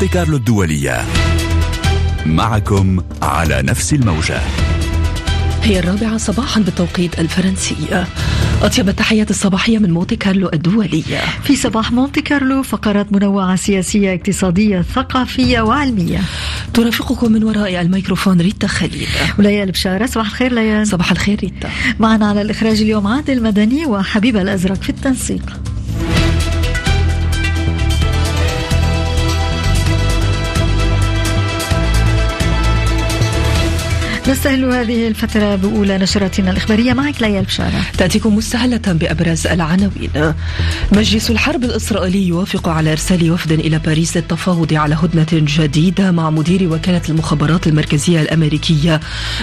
مونتي كارلو الدولية. معكم على نفس الموجة. هي الرابعة صباحا بالتوقيت الفرنسي أطيب التحيات الصباحية من مونتي كارلو الدولية. في صباح مونتي كارلو فقرات منوعة سياسية اقتصادية ثقافية وعلمية. ترافقكم من وراء الميكروفون ريتا خليل. وليال بشارة صباح الخير ليال. صباح الخير ريتا. معنا على الإخراج اليوم عادل مدني وحبيبة الأزرق في التنسيق. نستهل هذه الفترة بأولى نشراتنا الإخبارية. معك ليال بشارة. تأتيكم مستهلة بأبرز العناوين. مجلس الحرب الإسرائيلي يوافق على إرسال وفد إلى باريس للتفاوض على هدنة جديدة مع مدير وكالة المخابرات المركزية الأمريكية.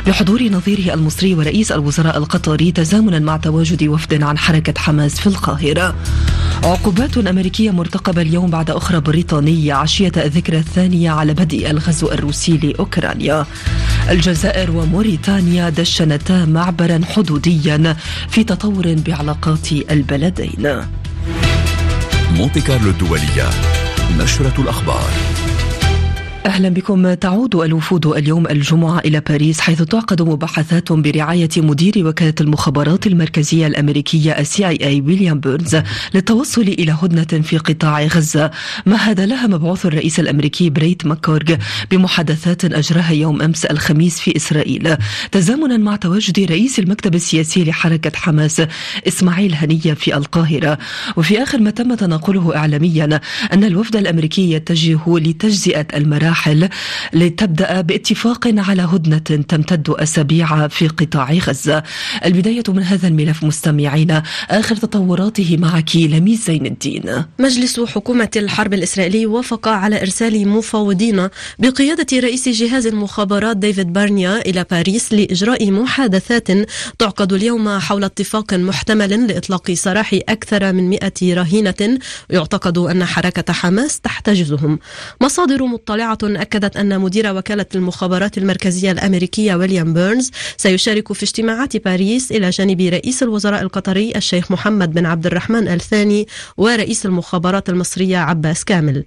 بحضور نظيره المصري ورئيس الوزراء القطري تزامنا مع تواجد وفد عن حركة حماس في القاهرة. عقوبات أمريكية مرتقبة اليوم بعد أخرى بريطانية عشية الذكرى الثانية على بدء الغزو الروسي لأوكرانيا. الجزائر وموريتانيا دشنتا معبرا حدوديا في تطور بعلاقات البلدين. مونتي كارلو الدولية نشرة الأخبار. أهلا بكم. تعود الوفود اليوم الجمعة إلى باريس حيث تعقد مباحثات برعاية مدير وكالة المخابرات المركزية الأمريكية ال CIA ويليام بيرنز للتوصل إلى هدنة في قطاع غزة. مهد لها مبعوث الرئيس الأمريكي بريت ماكغورك بمحادثات أجراها يوم أمس الخميس في إسرائيل. تزامنا مع تواجد رئيس المكتب السياسي لحركة حماس إسماعيل هنية في القاهرة. وفي آخر ما تم تناقله اعلاميا أن الوفد الأمريكي يتجه لتجزئة المراحل المراحل لتبدأ باتفاق على هدنة تمتد أسابيع في قطاع غزة. البداية من هذا الملف مستمعين آخر تطوراته معك لميس زين الدين. مجلس حكومة الحرب الإسرائيلي وافق على إرسال مفوضين بقيادة رئيس جهاز المخابرات ديفيد بارنيا إلى باريس لإجراء محادثات تعقد اليوم حول اتفاق محتمل لإطلاق سراح أكثر من 100 رهينة. يعتقد أن حركة حماس تحتجزهم. مصادر مطلعة أكدت أن مدير وكالة المخابرات المركزية الأمريكية ويليام بيرنز سيشارك في اجتماعات باريس إلى جانب رئيس الوزراء القطري الشيخ محمد بن عبد الرحمن الثاني ورئيس المخابرات المصرية عباس كامل.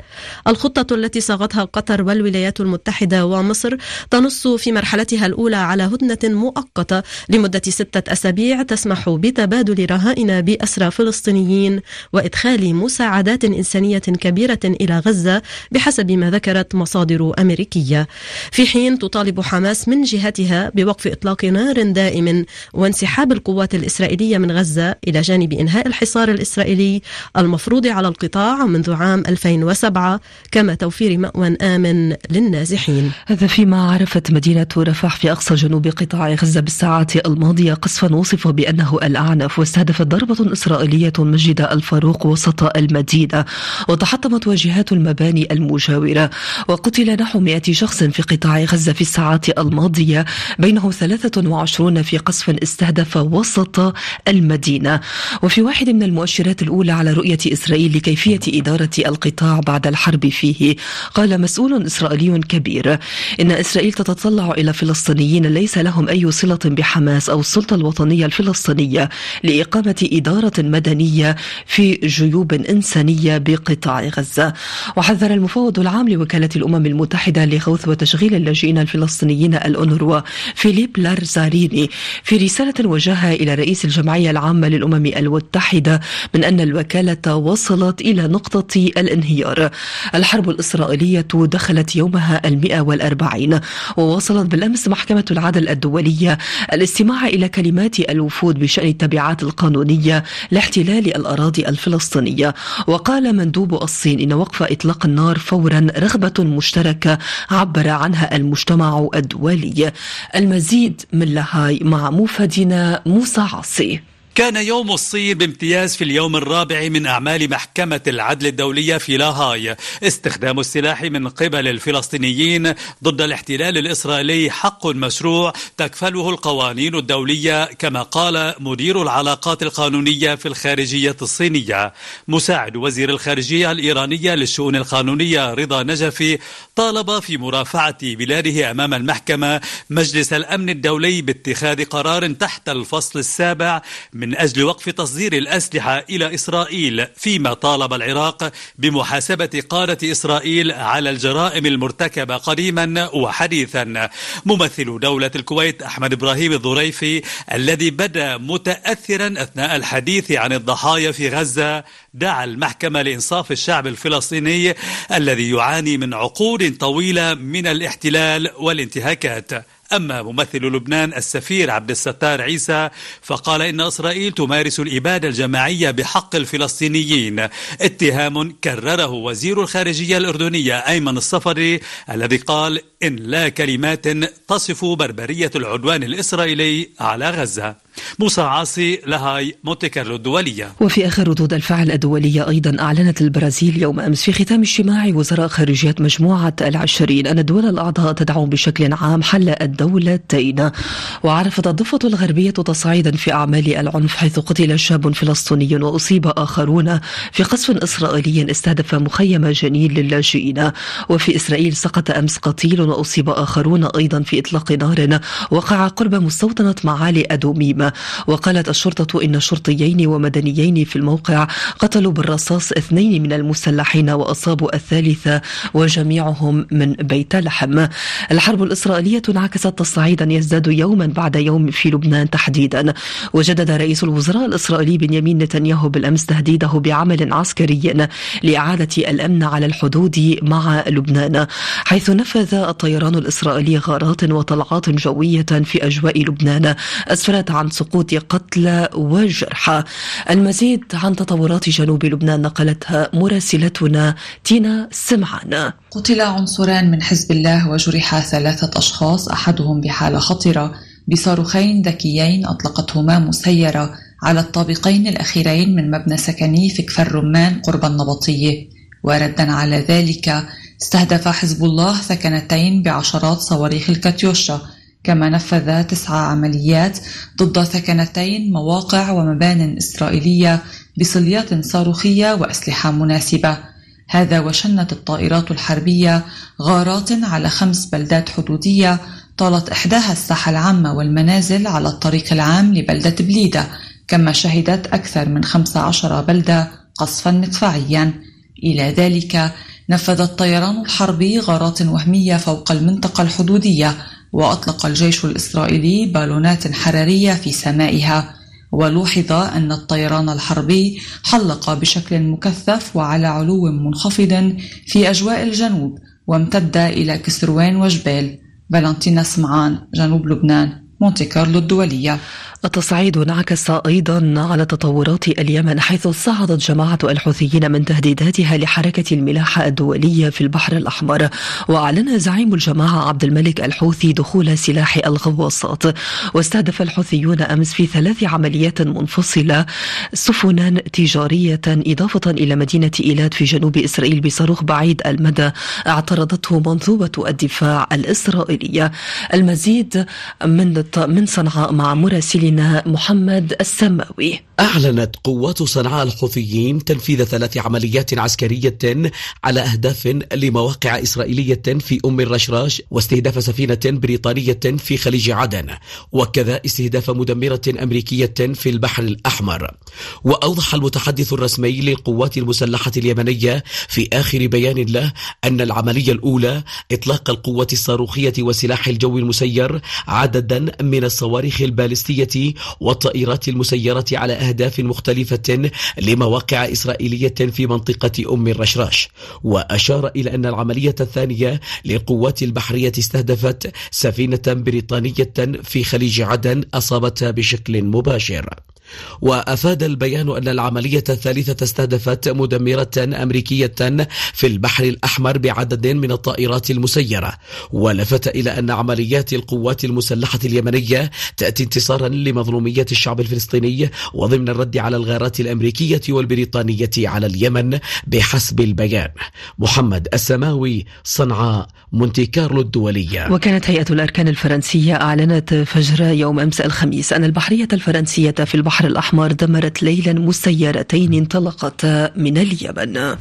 الخطة التي صاغتها قطر والولايات المتحدة ومصر تنص في مرحلتها الأولى على هدنة مؤقتة لمدة ستة أسابيع تسمح بتبادل رهائن بأسرى فلسطينيين وإدخال مساعدات إنسانية كبيرة إلى غزة بحسب ما ذكرت مصادر مصادر أمريكية. في حين تطالب حماس من جهتها بوقف إطلاق نار دائم وانسحاب القوات الإسرائيلية من غزة إلى جانب إنهاء الحصار الإسرائيلي المفروض على القطاع منذ عام 2007 كما توفير مأوى آمن للنازحين. هذا فيما عرفت مدينة رفح في أقصى جنوب قطاع غزة بالساعات الماضية. قصفا وصف بأنه الأعنف واستهدفت ضربة إسرائيلية مسجد الفاروق وسط المدينة وتحطمت واجهات المباني المجاورة. وقتل قتل نحو 100 شخص في قطاع غزة في الساعات الماضية بينه 23 في قصف استهدف وسط المدينة. وفي واحد من المؤشرات الأولى على رؤية إسرائيل لكيفية إدارة القطاع بعد الحرب فيه قال مسؤول إسرائيلي كبير. إن إسرائيل تتطلع إلى فلسطينيين ليس لهم أي صلة بحماس أو السلطة الوطنية الفلسطينية لإقامة إدارة مدنية في جيوب إنسانية بقطاع غزة. وحذر المفوض العام لوكالة الأمم المتحدة لغوث وتشغيل اللاجئين الفلسطينيين الأونروا فيليب لارزاريني. في رسالة وجهها إلى رئيس الجمعية العامة للأمم المتحدة من أن الوكالة وصلت إلى نقطة الانهيار. الحرب الإسرائيلية دخلت يومها المئة والأربعين. ووصلت بالأمس محكمة العدل الدولية الاستماع إلى كلمات الوفود بشأن التبعات القانونية لاحتلال الأراضي الفلسطينية. وقال مندوب الصين إن وقف إطلاق النار فورا رغبة مشتركة مشتركة عبر عنها المجتمع الدولي. المزيد من لهاي مع موفدنا موسى عاصي. كان يوم الصين بامتياز في اليوم الرابع من أعمال محكمة العدل الدولية في لاهاي. استخدام السلاح من قبل الفلسطينيين ضد الاحتلال الإسرائيلي حق مشروع تكفله القوانين الدولية كما قال مدير العلاقات القانونية في الخارجية الصينية. مساعد وزير الخارجية الإيرانية للشؤون القانونية رضا نجفي طالب في مرافعة بلاده أمام المحكمة مجلس الأمن الدولي باتخاذ قرار تحت الفصل السابع من من أجل وقف تصدير الأسلحة إلى إسرائيل فيما طالب العراق بمحاسبة قادة إسرائيل على الجرائم المرتكبة قديما وحديثا. ممثل دولة الكويت أحمد إبراهيم الظريفي الذي بدأ متأثرا أثناء الحديث عن الضحايا في غزة دعا المحكمة لإنصاف الشعب الفلسطيني الذي يعاني من عقود طويلة من الاحتلال والانتهاكات. أما ممثل لبنان السفير عبد الستار عيسى فقال إن إسرائيل تمارس الإبادة الجماعية بحق الفلسطينيين. اتهام كرره وزير الخارجية الأردنية أيمن الصفري الذي قال إن لا كلمات تصف بربرية العدوان الإسرائيلي على غزة. موسى عاصي لهاي مونتي كارلو الدولية. وفي آخر ردود الفعل الدولية أيضا أعلنت البرازيل يوم أمس في ختام اجتماع وزراء خارجية مجموعة العشرين أن الدول الأعضاء تدعم بشكل عام حل الدولتين. وعرفت الضفة الغربية تصعيدا في أعمال العنف حيث قتل شاب فلسطيني وأصيب آخرون في قصف إسرائيلي استهدف مخيم جنين للاجئين. وفي إسرائيل سقط أمس قتيل وأصيب آخرون أيضا في إطلاق نار. وقع قرب مستوطنة معالي أدوميم. وقالت الشرطة إن شرطيين ومدنيين في الموقع قتلوا بالرصاص اثنين من المسلحين وأصابوا الثالث وجميعهم من بيت لحم. الحرب الإسرائيلية انعكست تصعيدا يزداد يوما بعد يوم في لبنان تحديدا. وجدد رئيس الوزراء الإسرائيلي بنيامين نتنياهو بالأمس تهديده بعمل عسكري لإعادة الأمن على الحدود مع لبنان. حيث نفذ الطيران الإسرائيلي غارات وطلعات جوية في أجواء لبنان. أسفرت عن سقوط قتلى وجرحى المزيد عن تطورات جنوب لبنان نقلتها مراسلتنا تينا سمعان. قتل عنصران من حزب الله وجرح ثلاثة أشخاص أحدهم بحالة خطرة. بصاروخين ذكيين أطلقتهما مسيرة على الطابقين الأخيرين من مبنى سكني في كفر رمان قرب النبطية. وردا على ذلك استهدف حزب الله ثكنتين بعشرات صواريخ الكاتيوشا. كما نفذ تسع عمليات ضد ثكنتين مواقع ومبان إسرائيلية بصليات صاروخية وأسلحة مناسبة. هذا وشنت الطائرات الحربية غارات على خمس بلدات حدودية طالت إحداها الساحة العامة والمنازل على الطريق العام لبلدة بليدة كما شهدت أكثر من 15 بلدة قصفا مدفعيا. إلى ذلك نفذ الطيران الحربي غارات وهمية فوق المنطقة الحدودية وأطلق الجيش الإسرائيلي بالونات حرارية في سمائها. ولوحظ أن الطيران الحربي حلق بشكل مكثف وعلى علو منخفض في أجواء الجنوب وامتد إلى كسروان وجبال. فالنتينا سمعان جنوب لبنان مونتي كارلو الدولية. التصعيد انعكس أيضا على تطورات اليمن حيث صعدت جماعة الحوثيين من تهديداتها لحركة الملاحة الدولية في البحر الأحمر. وأعلن زعيم الجماعة عبد الملك الحوثي دخول سلاح الغواصات. واستهدف الحوثيون أمس في ثلاث عمليات منفصلة سفنا تجارية إضافة إلى مدينة إيلات في جنوب إسرائيل بصاروخ بعيد المدى. اعترضته منظومة الدفاع الإسرائيلية. المزيد من من صنعاء مع مراسلين زميلنا محمد السماوي. أعلنت قوات صنعاء الحوثيين تنفيذ ثلاث عمليات عسكرية على أهداف لمواقع إسرائيلية في أم الرشراش واستهداف سفينة بريطانية في خليج عدن وكذا استهداف مدمرة أمريكية في البحر الأحمر. وأوضح المتحدث الرسمي للقوات المسلحة اليمنية في آخر بيان له أن العملية الأولى إطلاق القوة الصاروخية وسلاح الجو المسير عددا من الصواريخ البالستية والطائرات المسيرة على أهداف مختلفة لمواقع إسرائيلية في منطقة أم الرشراش. وأشار إلى أن العملية الثانية للقوات البحرية استهدفت سفينة بريطانية في خليج عدن أصابتها بشكل مباشر. وأفاد البيان أن العملية الثالثة استهدفت مدمرة أمريكية في البحر الأحمر بعدد من الطائرات المسيرة ولفت إلى أن عمليات القوات المسلحة اليمنية تأتي انتصارا لمظلومية الشعب الفلسطيني وضمن الرد على الغارات الأمريكية والبريطانية على اليمن بحسب البيان. محمد السماوي صنعاء مونتي كارلو الدولية. وكانت هيئة الأركان الفرنسية أعلنت فجر يوم أمس الخميس أن البحرية الفرنسية في البحر الأحمر دمرت ليلا مسيرتين انطلقتا من اليمن.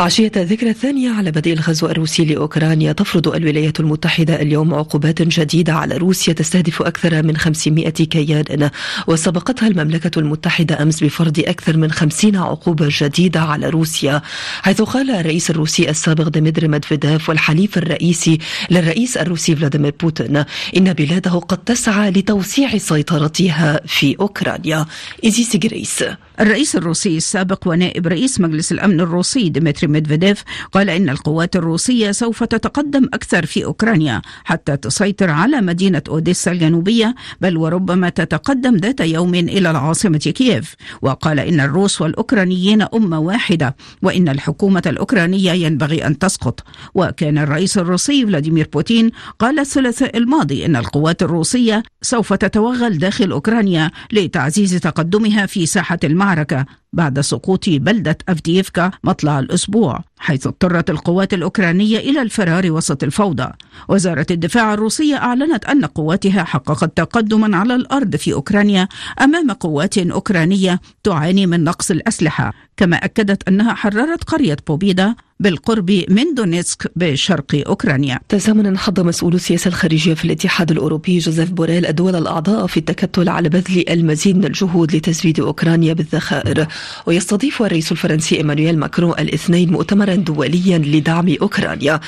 عشية الذكرى الثانية على بدء الغزو الروسي لأوكرانيا تفرض الولايات المتحدة اليوم عقوبات جديدة على روسيا تستهدف أكثر من 500 كيان. وسبقتها المملكة المتحدة أمس بفرض أكثر من 50 عقوبة جديدة على روسيا حيث قال الرئيس الروسي السابق ديمتري مدفيديف والحليف الرئيسي للرئيس الروسي فلاديمير بوتين إن بلاده قد تسعى لتوسيع سيطرتها في أوكرانيا. إيزي جريس الرئيس الروسي السابق ونائب رئيس مجلس الأمن الروسي ديمتري ميدفيديف قال إن القوات الروسية سوف تتقدم أكثر في أوكرانيا حتى تسيطر على مدينة أوديسا الجنوبية بل وربما تتقدم ذات يوم إلى العاصمة كييف. وقال إن الروس والأوكرانيين أمة واحدة وإن الحكومة الأوكرانية ينبغي أن تسقط. وكان الرئيس الروسي فلاديمير بوتين قال الثلاثاء الماضي إن القوات الروسية سوف تتوغل داخل أوكرانيا لتعزيز تقدمها في ساحة المعركة. Amerika بعد سقوط بلدة أفديفكا مطلع الأسبوع حيث اضطرت القوات الأوكرانية إلى الفرار وسط الفوضى. وزارة الدفاع الروسية أعلنت أن قواتها حققت تقدما على الأرض في أوكرانيا أمام قوات أوكرانية تعاني من نقص الأسلحة. كما أكدت أنها حررت قرية بوبيدا بالقرب من دونيتسك بشرق أوكرانيا. تزامنا حض مسؤول السياسة الخارجية في الاتحاد الأوروبي جوزيف بوريل الدول الأعضاء في التكتل على بذل المزيد من الجهود لتزويد أوكرانيا بالذخائر. ويستضيف الرئيس الفرنسي إيمانويل ماكرون الاثنين مؤتمرا دوليا لدعم أوكرانيا.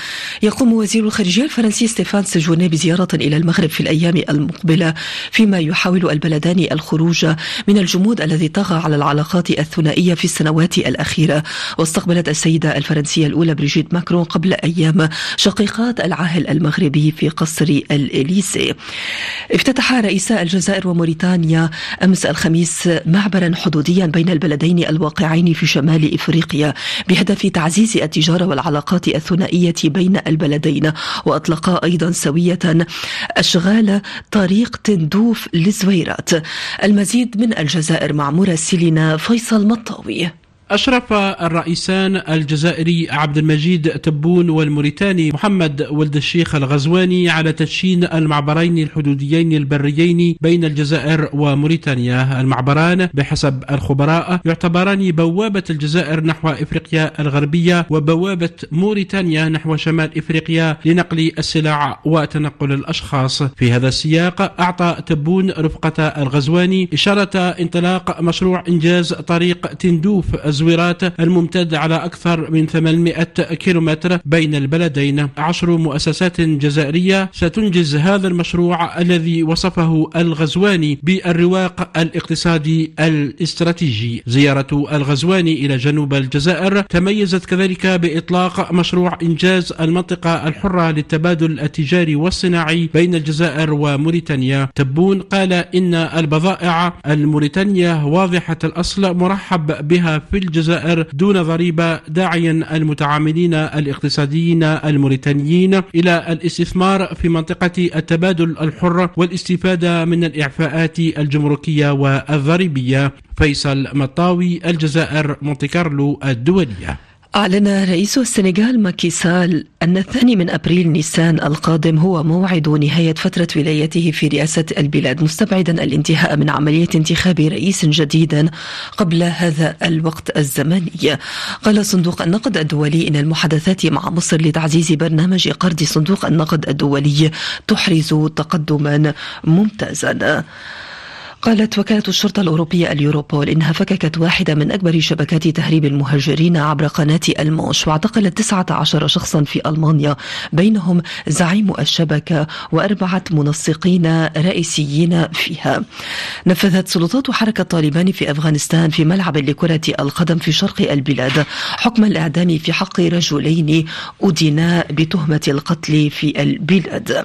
يقوم وزير الخارجية الفرنسي ستيفان سيجورني بزيارة إلى المغرب في الأيام المقبلة فيما يحاول البلدان الخروج من الجمود الذي طغى على العلاقات الثنائية في السنوات الأخيرة. واستقبلت السيدة الفرنسية الأولى بريجيت ماكرون قبل أيام شقيقات العاهل المغربي في قصر الإليسي. افتتح رئيسا الجزائر وموريتانيا أمس الخميس معبرا حدوديا بين البلدين. الواقعين في شمال إفريقيا بهدف تعزيز التجارة والعلاقات الثنائية بين البلدين وأطلقا أيضا سوية أشغال طريق تندوف لزويرات المزيد من الجزائر مع مراسلنا فيصل مطاوي. أشرف الرئيسان الجزائري عبد المجيد تبون والموريتاني محمد ولد الشيخ الغزواني على تدشين المعبرين الحدوديين البريين بين الجزائر وموريتانيا. المعبران بحسب الخبراء يعتبران بوابة الجزائر نحو إفريقيا الغربية وبوابة موريتانيا نحو شمال إفريقيا لنقل السلع وتنقل الأشخاص. في هذا السياق أعطى تبون رفقة الغزواني إشارة إنطلاق مشروع إنجاز طريق تندوف التزويرات الممتد على أكثر من 800 كيلومتر بين البلدين. عشر مؤسسات جزائرية ستنجز هذا المشروع الذي وصفه الغزواني بالرواق الاقتصادي الاستراتيجي. زيارة الغزواني إلى جنوب الجزائر تميزت كذلك بإطلاق مشروع إنجاز المنطقة الحرة للتبادل التجاري والصناعي بين الجزائر وموريتانيا. تبون قال إن البضائع الموريتانية واضحة الأصل مرحب بها في الجزائر دون ضريبة داعيا المتعاملين الاقتصاديين الموريتانيين إلى الاستثمار في منطقة التبادل الحر والاستفادة من الإعفاءات الجمركية والضريبية. فيصل مطاوي الجزائر مونتي كارلو الدولية. أعلن رئيس السنغال ماكي سال أن الثاني من أبريل نيسان القادم هو موعد نهاية فترة ولايته في رئاسة البلاد مستبعدا الانتهاء من عملية انتخاب رئيس جديد قبل هذا الوقت الزمني. قال صندوق النقد الدولي إن المحادثات مع مصر لتعزيز برنامج قرض صندوق النقد الدولي تحرز تقدما ممتازا. قالت وكالة الشرطة الأوروبية اليوروبول إنها فككت واحدة من أكبر شبكات تهريب المهاجرين عبر قناة الموش واعتقلت 19 شخصا في ألمانيا. بينهم زعيم الشبكة وأربعة منسقين رئيسيين فيها. نفذت سلطات حركة طالبان في أفغانستان في ملعب لكرة القدم في شرق البلاد. حكم الإعدام في حق رجلين أدينا بتهمة القتل في البلاد.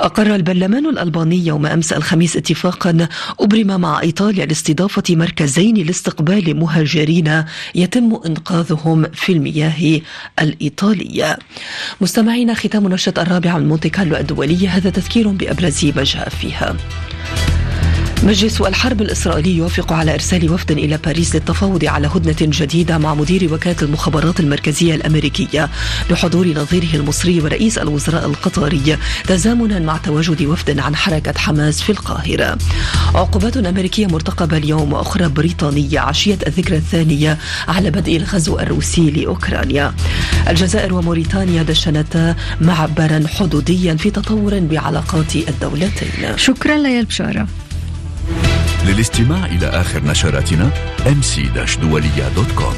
أقر البرلمان الألباني يوم أمس الخميس اتفاقا أبرم مع إيطاليا لاستضافة مركزين لاستقبال مهاجرين يتم إنقاذهم في المياه الإيطالية. مستمعينا ختام نشرة الرابعة من مونتي كارلو الدولية هذا تذكير بأبرز ما جاء فيها. مجلس الحرب الإسرائيلي يوافق على إرسال وفد إلى باريس للتفاوض على هدنة جديدة مع مدير وكالة المخابرات المركزية الأمريكية بحضور نظيره المصري ورئيس الوزراء القطري تزامنا مع تواجد وفد عن حركة حماس في القاهرة. عقوبات أمريكية مرتقبة اليوم وأخرى بريطانية عشية الذكرى الثانية على بدء الغزو الروسي لأوكرانيا. الجزائر وموريتانيا دشنتا معبرا حدوديا في تطور بعلاقات الدولتين. شكرا ليال بشارة. للاستماع إلى آخر نشراتنا كوم